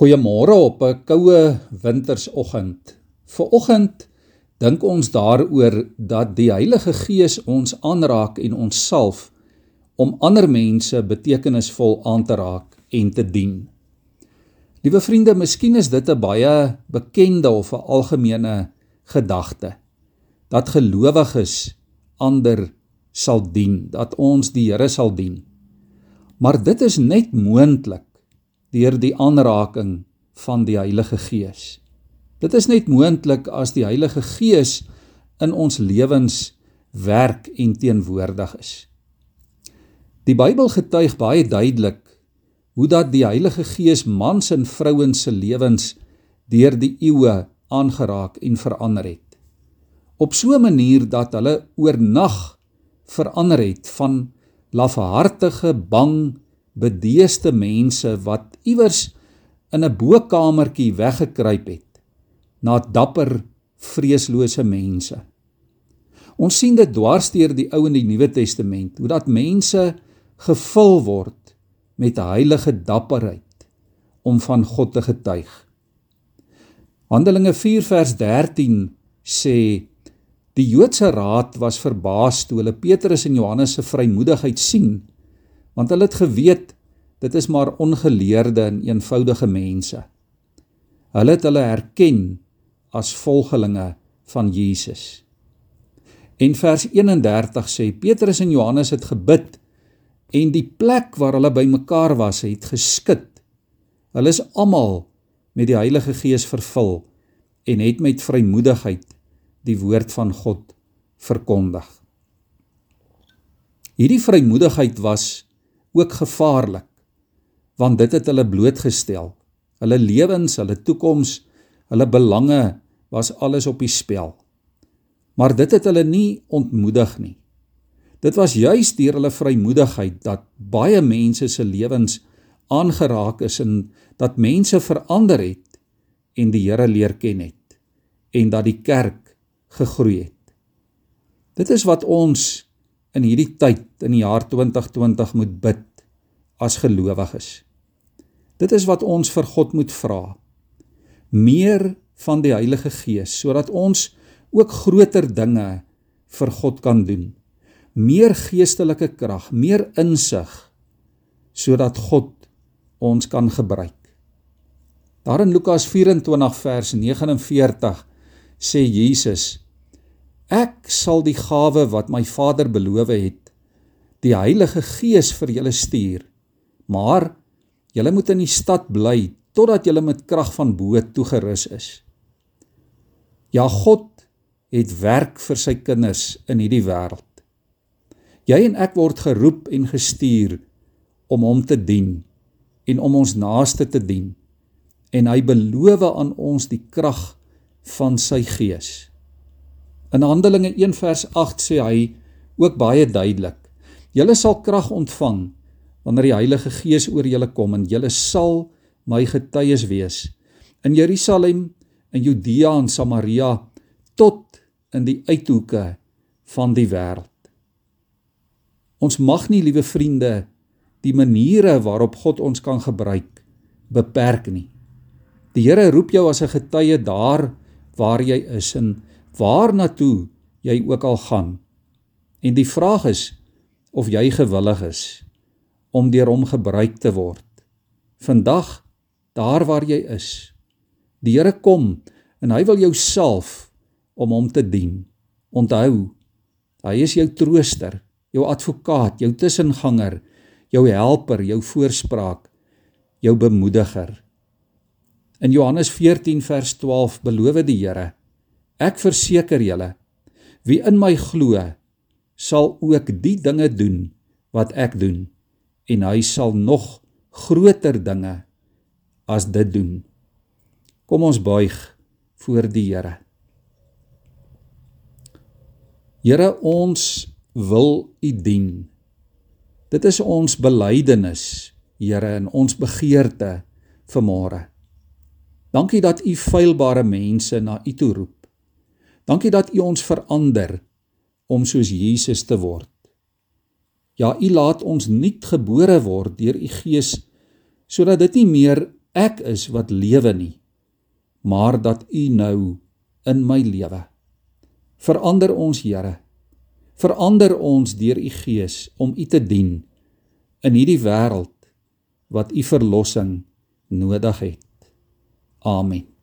Goeiemôre op 'n koue wintersoggend. Viroggend dink ons daaroor dat die Heilige Gees ons aanraak en ons salf om ander mense betekenisvol aan te raak en te dien. Liewe vriende, miskien is dit 'n baie bekende of 'n algemene gedagte dat gelowiges ander sal dien, dat ons die Here sal dien. Maar dit is net moontlik deur die aanraking van die Heilige Gees. Dit is net moontlik as die Heilige Gees in ons lewens werk en teenwoordig is. Die Bybel getuig baie duidelik hoe dat die Heilige Gees mans en vrouens se lewens deur die eeue aangeraak en verander het. Op so 'n manier dat hulle oornag verander het van lafhartige, bang, bedeeste mense wat iewers in 'n bokamertjie weggekruip het na dapper vreeslose mense. Ons sien dit dwars deur die Ou en die Nuwe Testament hoe dat mense gevul word met heilige dapperheid om van God te getuig. Handelinge 4 vers 13 sê die Joodse raad was verbaas toe hulle Petrus en Johannes se vrymoedigheid sien want hulle het geweet dit is maar ongeleerde en eenvoudige mense. Hulle het hulle herken as volgelinge van Jesus. En vers 31 sê Petrus en Johannes het gebid en die plek waar hulle bymekaar was het geskit. Hulle is almal met die Heilige Gees vervul en het met vrymoedigheid die woord van God verkondig. Hierdie vrymoedigheid was ook gevaarlik want dit het hulle blootgestel. Hulle lewens, hulle toekoms, hulle belange was alles op die spel. Maar dit het hulle nie ontmoedig nie. Dit was juis deur hulle vrymoedigheid dat baie mense se lewens aangeraak is en dat mense verander het en die Here leer ken het en dat die kerk gegroei het. Dit is wat ons in hierdie tyd in die jaar 2020 moet bid as gelowiges. Dit is wat ons vir God moet vra. Meer van die Heilige Gees sodat ons ook groter dinge vir God kan doen. Meer geestelike krag, meer insig sodat God ons kan gebruik. Daar in Lukas 24 vers 49 sê Jesus Ek sal die gawe wat my Vader beloof het, die Heilige Gees vir julle stuur. Maar julle moet in die stad bly totdat julle met krag van bo toegerus is. Ja God het werk vir sy kinders in hierdie wêreld. Jy en ek word geroep en gestuur om hom te dien en om ons naaste te dien. En hy beloof aan ons die krag van sy gees. In Handelinge 1 vers 8 sê hy ook baie duidelik: Julle sal krag ontvang wanneer die Heilige Gees oor julle kom en julle sal my getuies wees in Jerusalem, in Judea en Samaria tot in die uithoeke van die wêreld. Ons mag nie, liewe vriende, die maniere waarop God ons kan gebruik beperk nie. Die Here roep jou as 'n getuie daar waar jy is en waarna toe jy ook al gaan. En die vraag is of jy gewillig is om deur hom gebruik te word. Vandag daar waar jy is. Die Here kom en hy wil jou salf om hom te dien. Onthou, hy is jou trooster, jou advokaat, jou tussenganger, jou helper, jou voorspraak, jou bemoediger. In Johannes 14 vers 12 beloof die Here Ek verseker julle, wie in my glo, sal ook die dinge doen wat ek doen en hy sal nog groter dinge as dit doen. Kom ons buig voor die Here. Here, ons wil U dien. Dit is ons belydenis, Here, en ons begeerte vir môre. Dankie dat U feilbare mense na U toe roep. Dankie dat U ons verander om soos Jesus te word. Ja, U laat ons nuut gebore word deur U Gees sodat dit nie meer ek is wat lewe nie, maar dat U nou in my lewe. Verander ons, Here. Verander ons deur U Gees om U te dien in hierdie wêreld wat U verlossing nodig het. Amen.